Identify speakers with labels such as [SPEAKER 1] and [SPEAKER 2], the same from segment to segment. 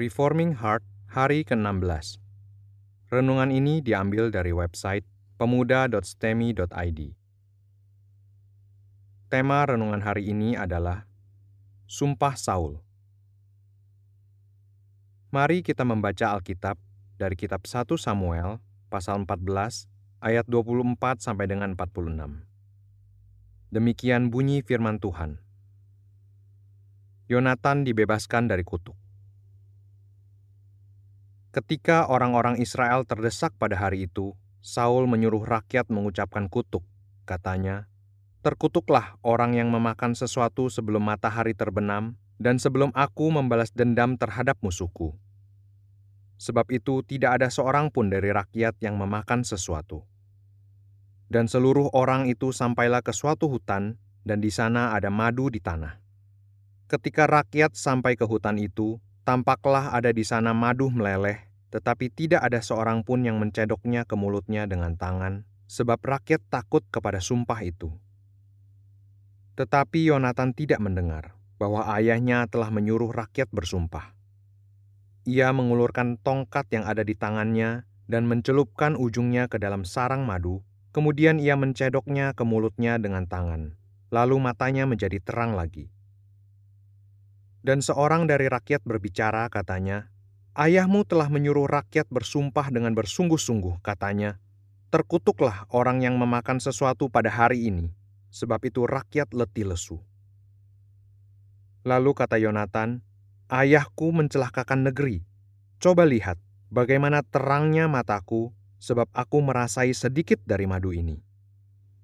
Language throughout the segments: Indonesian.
[SPEAKER 1] Reforming Heart hari ke-16. Renungan ini diambil dari website pemuda.stemi.id. Tema renungan hari ini adalah Sumpah Saul. Mari kita membaca Alkitab dari kitab 1 Samuel pasal 14 ayat 24 sampai dengan 46. Demikian bunyi firman Tuhan. Yonatan dibebaskan dari kutuk. Ketika orang-orang Israel terdesak pada hari itu, Saul menyuruh rakyat mengucapkan kutuk. Katanya, Terkutuklah orang yang memakan sesuatu sebelum matahari terbenam dan sebelum aku membalas dendam terhadap musuhku. Sebab itu tidak ada seorang pun dari rakyat yang memakan sesuatu. Dan seluruh orang itu sampailah ke suatu hutan, dan di sana ada madu di tanah. Ketika rakyat sampai ke hutan itu, tampaklah ada di sana madu meleleh, tetapi tidak ada seorang pun yang mencedoknya ke mulutnya dengan tangan, sebab rakyat takut kepada sumpah itu. Tetapi Yonatan tidak mendengar bahwa ayahnya telah menyuruh rakyat bersumpah. Ia mengulurkan tongkat yang ada di tangannya dan mencelupkan ujungnya ke dalam sarang madu, kemudian ia mencedoknya ke mulutnya dengan tangan, lalu matanya menjadi terang lagi. Dan seorang dari rakyat berbicara, katanya, Ayahmu telah menyuruh rakyat bersumpah dengan bersungguh-sungguh, katanya, Terkutuklah orang yang memakan sesuatu pada hari ini, sebab itu rakyat letih lesu. Lalu kata Yonatan, Ayahku mencelakakan negeri. Coba lihat bagaimana terangnya mataku, sebab aku merasai sedikit dari madu ini.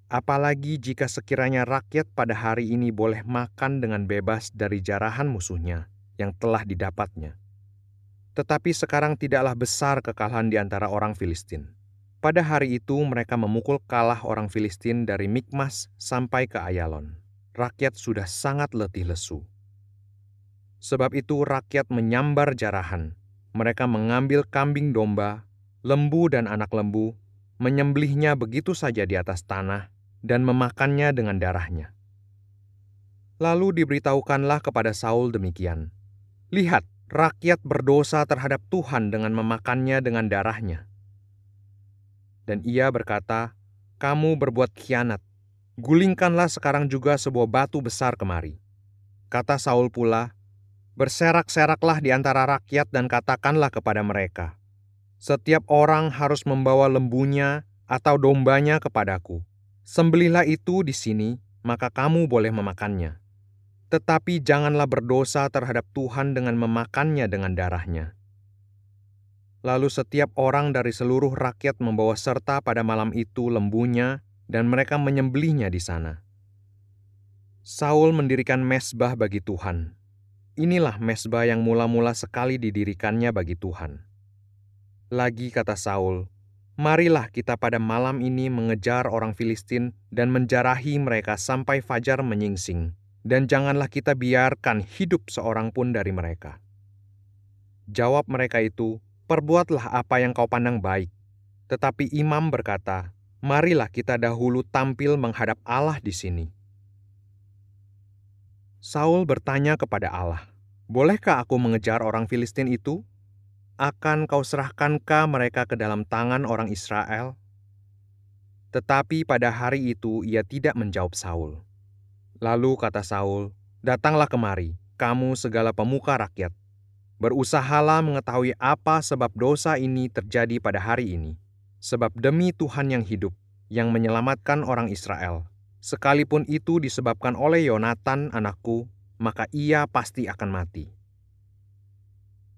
[SPEAKER 1] Apalagi jika sekiranya rakyat pada hari ini boleh makan dengan bebas dari jarahan musuhnya yang telah didapatnya. Tetapi sekarang tidaklah besar kekalahan di antara orang Filistin. Pada hari itu mereka memukul kalah orang Filistin dari Mikmas sampai ke Ayalon. Rakyat sudah sangat letih lesu. Sebab itu rakyat menyambar jarahan. Mereka mengambil kambing domba, lembu dan anak lembu, menyembelihnya begitu saja di atas tanah, dan memakannya dengan darahnya. Lalu diberitahukanlah kepada Saul demikian, Lihat, rakyat berdosa terhadap Tuhan dengan memakannya dengan darahnya. Dan ia berkata, Kamu berbuat khianat, gulingkanlah sekarang juga sebuah batu besar kemari. Kata Saul pula, Berserak-seraklah di antara rakyat dan katakanlah kepada mereka, Setiap orang harus membawa lembunya atau dombanya kepadaku, Sembelihlah itu di sini, maka kamu boleh memakannya. Tetapi janganlah berdosa terhadap Tuhan dengan memakannya dengan darahnya. Lalu setiap orang dari seluruh rakyat membawa serta pada malam itu lembunya, dan mereka menyembelihnya di sana. Saul mendirikan mesbah bagi Tuhan. Inilah mesbah yang mula-mula sekali didirikannya bagi Tuhan. Lagi kata Saul, Marilah kita pada malam ini mengejar orang Filistin dan menjarahi mereka sampai fajar menyingsing, dan janganlah kita biarkan hidup seorang pun dari mereka. Jawab mereka itu, perbuatlah apa yang kau pandang baik. Tetapi imam berkata, marilah kita dahulu tampil menghadap Allah di sini. Saul bertanya kepada Allah, bolehkah aku mengejar orang Filistin itu? Akan kau serahkankah mereka ke dalam tangan orang Israel? Tetapi pada hari itu ia tidak menjawab Saul. Lalu kata Saul, Datanglah kemari, kamu segala pemuka rakyat. Berusahalah mengetahui apa sebab dosa ini terjadi pada hari ini. Sebab demi Tuhan yang hidup, yang menyelamatkan orang Israel, sekalipun itu disebabkan oleh Yonatan anakku, maka ia pasti akan mati.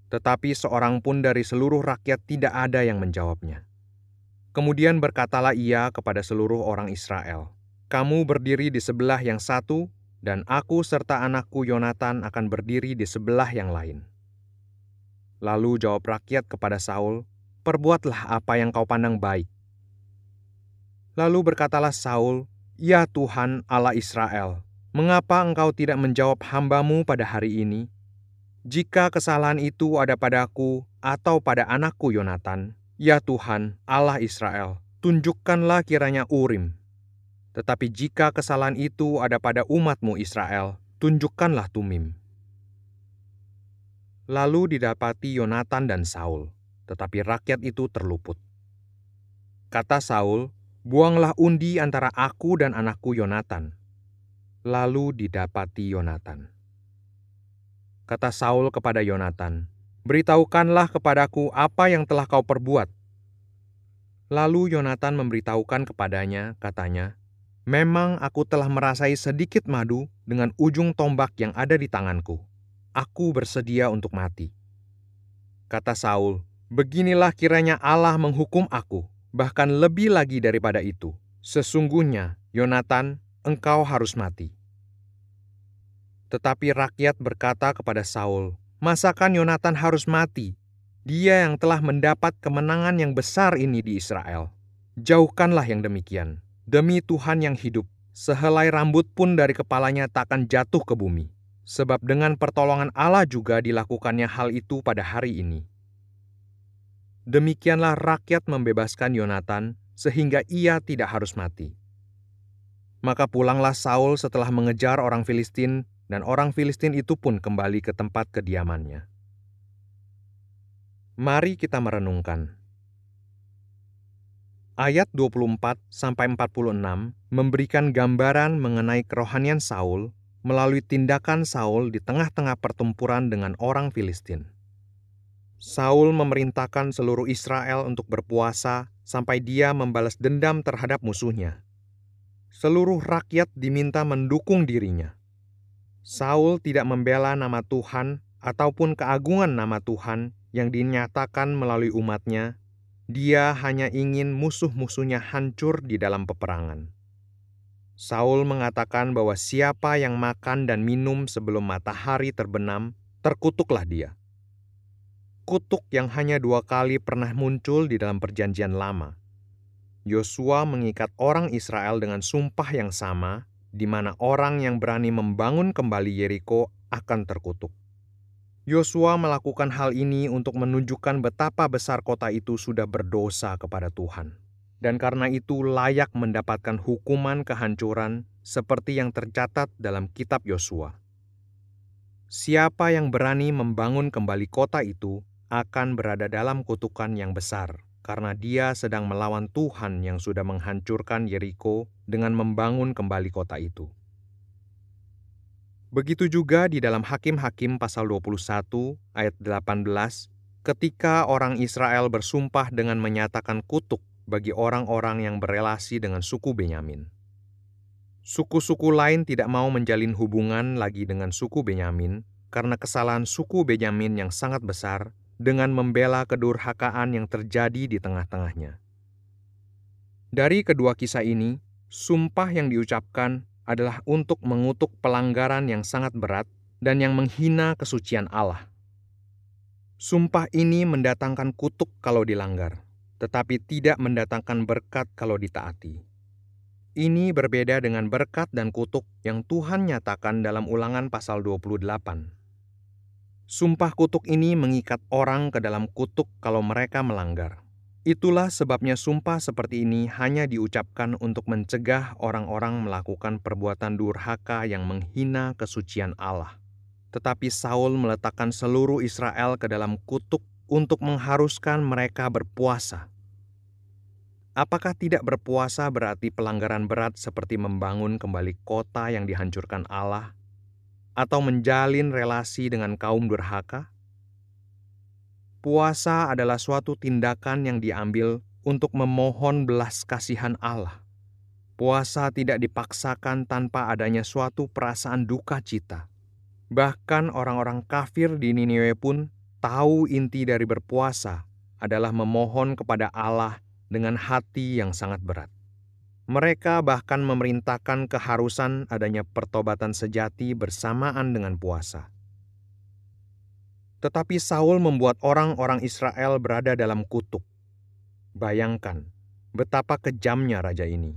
[SPEAKER 1] Tetapi seorang pun dari seluruh rakyat tidak ada yang menjawabnya. Kemudian berkatalah ia kepada seluruh orang Israel, "Kamu berdiri di sebelah yang satu, dan aku serta anakku Yonatan akan berdiri di sebelah yang lain." Lalu jawab rakyat kepada Saul, "Perbuatlah apa yang kau pandang baik." Lalu berkatalah Saul, "Ya Tuhan Allah Israel, mengapa engkau tidak menjawab hambamu pada hari ini?" Jika kesalahan itu ada padaku atau pada anakku Yonatan, ya Tuhan, Allah Israel, tunjukkanlah kiranya Urim. Tetapi jika kesalahan itu ada pada umatmu Israel, tunjukkanlah Tumim. Lalu didapati Yonatan dan Saul, tetapi rakyat itu terluput. Kata Saul, "Buanglah undi antara aku dan anakku Yonatan." Lalu didapati Yonatan. Kata Saul kepada Yonatan, "Beritahukanlah kepadaku apa yang telah kau perbuat." Lalu Yonatan memberitahukan kepadanya, katanya, "Memang aku telah merasai sedikit madu dengan ujung tombak yang ada di tanganku." aku bersedia untuk mati. Kata Saul, beginilah kiranya Allah menghukum aku, bahkan lebih lagi daripada itu. Sesungguhnya, Yonatan, engkau harus mati. Tetapi rakyat berkata kepada Saul, Masakan Yonatan harus mati? Dia yang telah mendapat kemenangan yang besar ini di Israel. Jauhkanlah yang demikian. Demi Tuhan yang hidup, sehelai rambut pun dari kepalanya takkan jatuh ke bumi sebab dengan pertolongan Allah juga dilakukannya hal itu pada hari ini. Demikianlah rakyat membebaskan Yonatan sehingga ia tidak harus mati. Maka pulanglah Saul setelah mengejar orang Filistin dan orang Filistin itu pun kembali ke tempat kediamannya. Mari kita merenungkan. Ayat 24 sampai 46 memberikan gambaran mengenai kerohanian Saul melalui tindakan Saul di tengah-tengah pertempuran dengan orang Filistin. Saul memerintahkan seluruh Israel untuk berpuasa sampai dia membalas dendam terhadap musuhnya. Seluruh rakyat diminta mendukung dirinya. Saul tidak membela nama Tuhan ataupun keagungan nama Tuhan yang dinyatakan melalui umatnya. Dia hanya ingin musuh-musuhnya hancur di dalam peperangan. Saul mengatakan bahwa siapa yang makan dan minum sebelum matahari terbenam, terkutuklah dia. Kutuk yang hanya dua kali pernah muncul di dalam Perjanjian Lama. Yosua mengikat orang Israel dengan sumpah yang sama, di mana orang yang berani membangun kembali Yeriko akan terkutuk. Yosua melakukan hal ini untuk menunjukkan betapa besar kota itu sudah berdosa kepada Tuhan dan karena itu layak mendapatkan hukuman kehancuran seperti yang tercatat dalam kitab Yosua. Siapa yang berani membangun kembali kota itu akan berada dalam kutukan yang besar, karena dia sedang melawan Tuhan yang sudah menghancurkan Yeriko dengan membangun kembali kota itu. Begitu juga di dalam Hakim-Hakim pasal 21 ayat 18, ketika orang Israel bersumpah dengan menyatakan kutuk bagi orang-orang yang berelasi dengan suku Benyamin. Suku-suku lain tidak mau menjalin hubungan lagi dengan suku Benyamin karena kesalahan suku Benyamin yang sangat besar dengan membela kedurhakaan yang terjadi di tengah-tengahnya. Dari kedua kisah ini, sumpah yang diucapkan adalah untuk mengutuk pelanggaran yang sangat berat dan yang menghina kesucian Allah. Sumpah ini mendatangkan kutuk kalau dilanggar tetapi tidak mendatangkan berkat kalau ditaati. Ini berbeda dengan berkat dan kutuk yang Tuhan nyatakan dalam ulangan pasal 28. Sumpah kutuk ini mengikat orang ke dalam kutuk kalau mereka melanggar. Itulah sebabnya sumpah seperti ini hanya diucapkan untuk mencegah orang-orang melakukan perbuatan durhaka yang menghina kesucian Allah. Tetapi Saul meletakkan seluruh Israel ke dalam kutuk untuk mengharuskan mereka berpuasa. Apakah tidak berpuasa berarti pelanggaran berat seperti membangun kembali kota yang dihancurkan Allah atau menjalin relasi dengan kaum durhaka? Puasa adalah suatu tindakan yang diambil untuk memohon belas kasihan Allah. Puasa tidak dipaksakan tanpa adanya suatu perasaan duka cita. Bahkan orang-orang kafir di Niniwe pun tahu inti dari berpuasa adalah memohon kepada Allah dengan hati yang sangat berat. Mereka bahkan memerintahkan keharusan adanya pertobatan sejati bersamaan dengan puasa. Tetapi Saul membuat orang-orang Israel berada dalam kutuk. Bayangkan betapa kejamnya raja ini.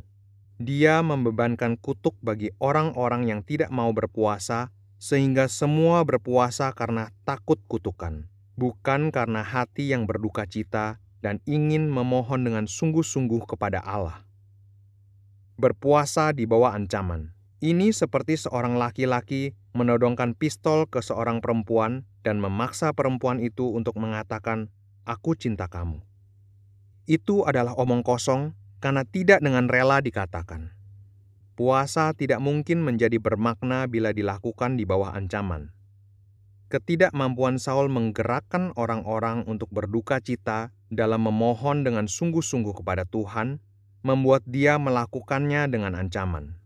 [SPEAKER 1] Dia membebankan kutuk bagi orang-orang yang tidak mau berpuasa, sehingga semua berpuasa karena takut kutukan bukan karena hati yang berduka cita dan ingin memohon dengan sungguh-sungguh kepada Allah. Berpuasa di bawah ancaman, Ini seperti seorang laki-laki menodongkan pistol ke seorang perempuan dan memaksa perempuan itu untuk mengatakan, "Aku cinta kamu." Itu adalah omong kosong karena tidak dengan rela dikatakan. Puasa tidak mungkin menjadi bermakna bila dilakukan di bawah ancaman. Ketidakmampuan Saul menggerakkan orang-orang untuk berduka cita dalam memohon dengan sungguh-sungguh kepada Tuhan, membuat dia melakukannya dengan ancaman.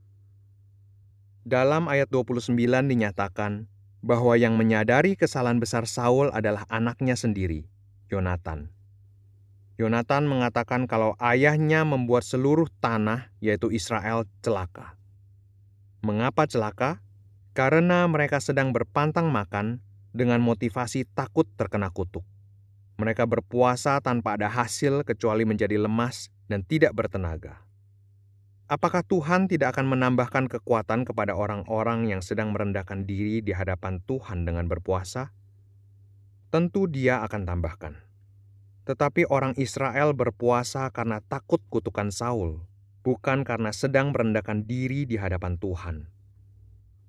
[SPEAKER 1] Dalam ayat 29 dinyatakan bahwa yang menyadari kesalahan besar Saul adalah anaknya sendiri, Yonatan. Yonatan mengatakan kalau ayahnya membuat seluruh tanah, yaitu Israel, celaka. Mengapa celaka? Karena mereka sedang berpantang makan dengan motivasi takut terkena kutuk. Mereka berpuasa tanpa ada hasil kecuali menjadi lemas dan tidak bertenaga. Apakah Tuhan tidak akan menambahkan kekuatan kepada orang-orang yang sedang merendahkan diri di hadapan Tuhan dengan berpuasa? Tentu Dia akan tambahkan. Tetapi orang Israel berpuasa karena takut kutukan Saul, bukan karena sedang merendahkan diri di hadapan Tuhan.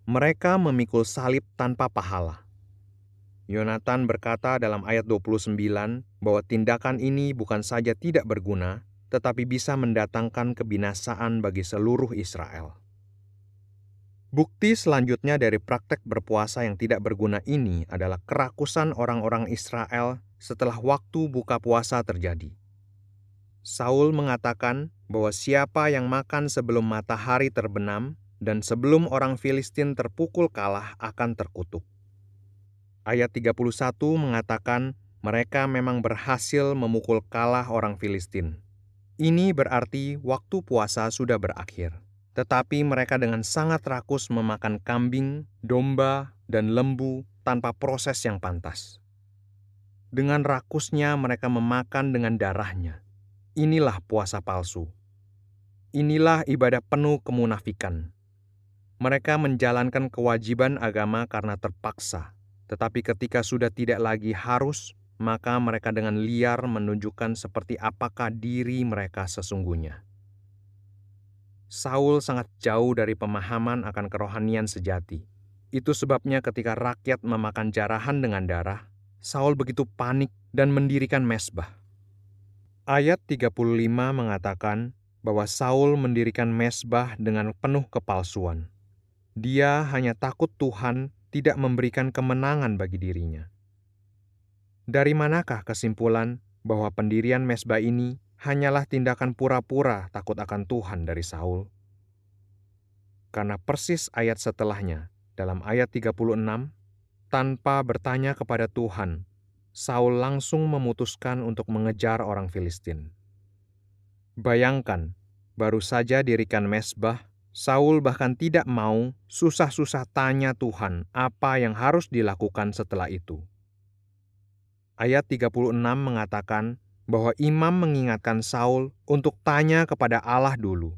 [SPEAKER 1] Mereka memikul salib tanpa pahala Yonatan berkata dalam ayat 29 bahwa tindakan ini bukan saja tidak berguna, tetapi bisa mendatangkan kebinasaan bagi seluruh Israel. Bukti selanjutnya dari praktek berpuasa yang tidak berguna ini adalah kerakusan orang-orang Israel setelah waktu buka puasa terjadi. Saul mengatakan bahwa siapa yang makan sebelum matahari terbenam dan sebelum orang Filistin terpukul kalah akan terkutuk ayat 31 mengatakan mereka memang berhasil memukul kalah orang Filistin. Ini berarti waktu puasa sudah berakhir. Tetapi mereka dengan sangat rakus memakan kambing, domba, dan lembu tanpa proses yang pantas. Dengan rakusnya mereka memakan dengan darahnya. Inilah puasa palsu. Inilah ibadah penuh kemunafikan. Mereka menjalankan kewajiban agama karena terpaksa tetapi ketika sudah tidak lagi harus, maka mereka dengan liar menunjukkan seperti apakah diri mereka sesungguhnya. Saul sangat jauh dari pemahaman akan kerohanian sejati. Itu sebabnya ketika rakyat memakan jarahan dengan darah, Saul begitu panik dan mendirikan mesbah. Ayat 35 mengatakan bahwa Saul mendirikan mesbah dengan penuh kepalsuan. Dia hanya takut Tuhan tidak memberikan kemenangan bagi dirinya. Dari manakah kesimpulan bahwa pendirian mesbah ini hanyalah tindakan pura-pura takut akan Tuhan dari Saul? Karena persis ayat setelahnya, dalam ayat 36, tanpa bertanya kepada Tuhan, Saul langsung memutuskan untuk mengejar orang Filistin. Bayangkan, baru saja dirikan mesbah Saul bahkan tidak mau susah-susah tanya Tuhan apa yang harus dilakukan setelah itu. Ayat 36 mengatakan bahwa imam mengingatkan Saul untuk tanya kepada Allah dulu.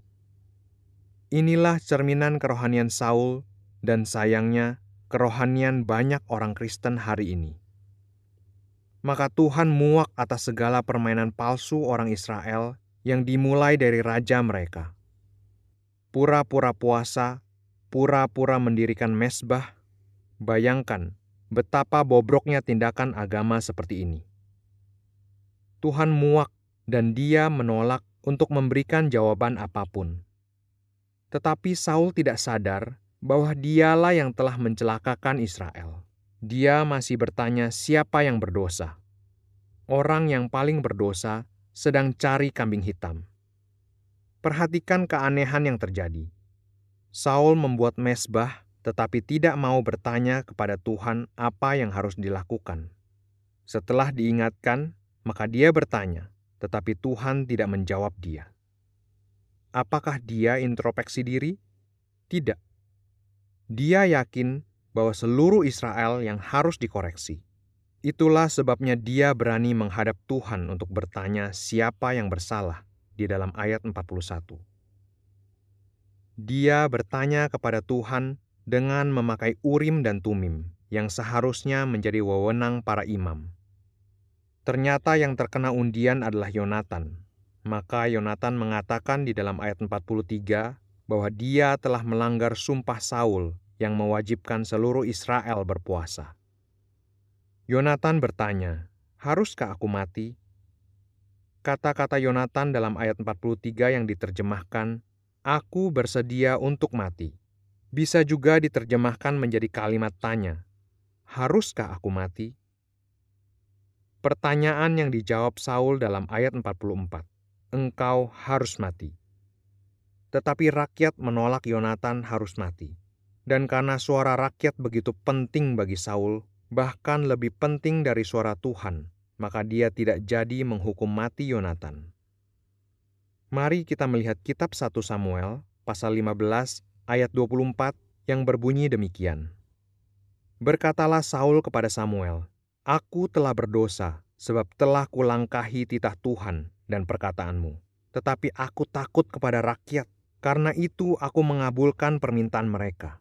[SPEAKER 1] Inilah cerminan kerohanian Saul dan sayangnya kerohanian banyak orang Kristen hari ini. Maka Tuhan muak atas segala permainan palsu orang Israel yang dimulai dari raja mereka pura-pura puasa, pura-pura mendirikan mesbah. Bayangkan betapa bobroknya tindakan agama seperti ini. Tuhan muak dan dia menolak untuk memberikan jawaban apa pun. Tetapi Saul tidak sadar bahwa dialah yang telah mencelakakan Israel. Dia masih bertanya siapa yang berdosa. Orang yang paling berdosa sedang cari kambing hitam. Perhatikan keanehan yang terjadi. Saul membuat mesbah, tetapi tidak mau bertanya kepada Tuhan apa yang harus dilakukan. Setelah diingatkan, maka dia bertanya, tetapi Tuhan tidak menjawab dia. Apakah dia introspeksi diri? Tidak. Dia yakin bahwa seluruh Israel yang harus dikoreksi. Itulah sebabnya dia berani menghadap Tuhan untuk bertanya siapa yang bersalah di dalam ayat 41. Dia bertanya kepada Tuhan dengan memakai urim dan tumim yang seharusnya menjadi wewenang para imam. Ternyata yang terkena undian adalah Yonatan. Maka Yonatan mengatakan di dalam ayat 43 bahwa dia telah melanggar sumpah Saul yang mewajibkan seluruh Israel berpuasa. Yonatan bertanya, "Haruskah aku mati?" Kata-kata Yonatan dalam ayat 43 yang diterjemahkan, "Aku bersedia untuk mati." Bisa juga diterjemahkan menjadi kalimat tanya, "Haruskah aku mati?" Pertanyaan yang dijawab Saul dalam ayat 44, "Engkau harus mati." Tetapi rakyat menolak Yonatan harus mati. Dan karena suara rakyat begitu penting bagi Saul, bahkan lebih penting dari suara Tuhan, maka dia tidak jadi menghukum mati Yonatan. Mari kita melihat kitab 1 Samuel pasal 15 ayat 24 yang berbunyi demikian. Berkatalah Saul kepada Samuel, Aku telah berdosa sebab telah kulangkahi titah Tuhan dan perkataanmu. Tetapi aku takut kepada rakyat karena itu aku mengabulkan permintaan mereka.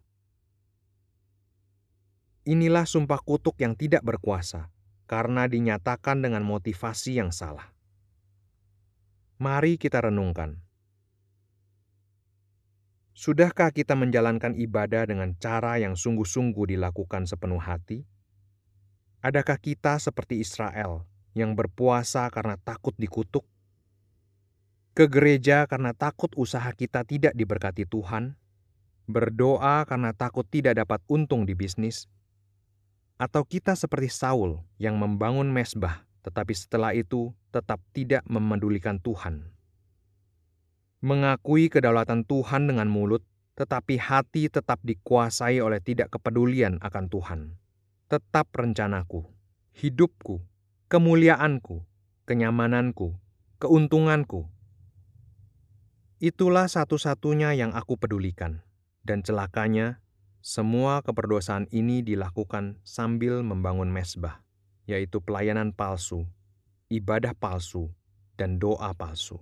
[SPEAKER 1] Inilah sumpah kutuk yang tidak berkuasa, karena dinyatakan dengan motivasi yang salah. Mari kita renungkan. Sudahkah kita menjalankan ibadah dengan cara yang sungguh-sungguh dilakukan sepenuh hati? Adakah kita seperti Israel yang berpuasa karena takut dikutuk? ke gereja karena takut usaha kita tidak diberkati Tuhan, berdoa karena takut tidak dapat untung di bisnis, atau kita seperti Saul yang membangun mesbah tetapi setelah itu tetap tidak memedulikan Tuhan. Mengakui kedaulatan Tuhan dengan mulut, tetapi hati tetap dikuasai oleh tidak kepedulian akan Tuhan. Tetap rencanaku, hidupku, kemuliaanku, kenyamananku, keuntunganku, Itulah satu-satunya yang aku pedulikan. Dan celakanya, semua keperdosaan ini dilakukan sambil membangun mesbah, yaitu pelayanan palsu, ibadah palsu, dan doa palsu.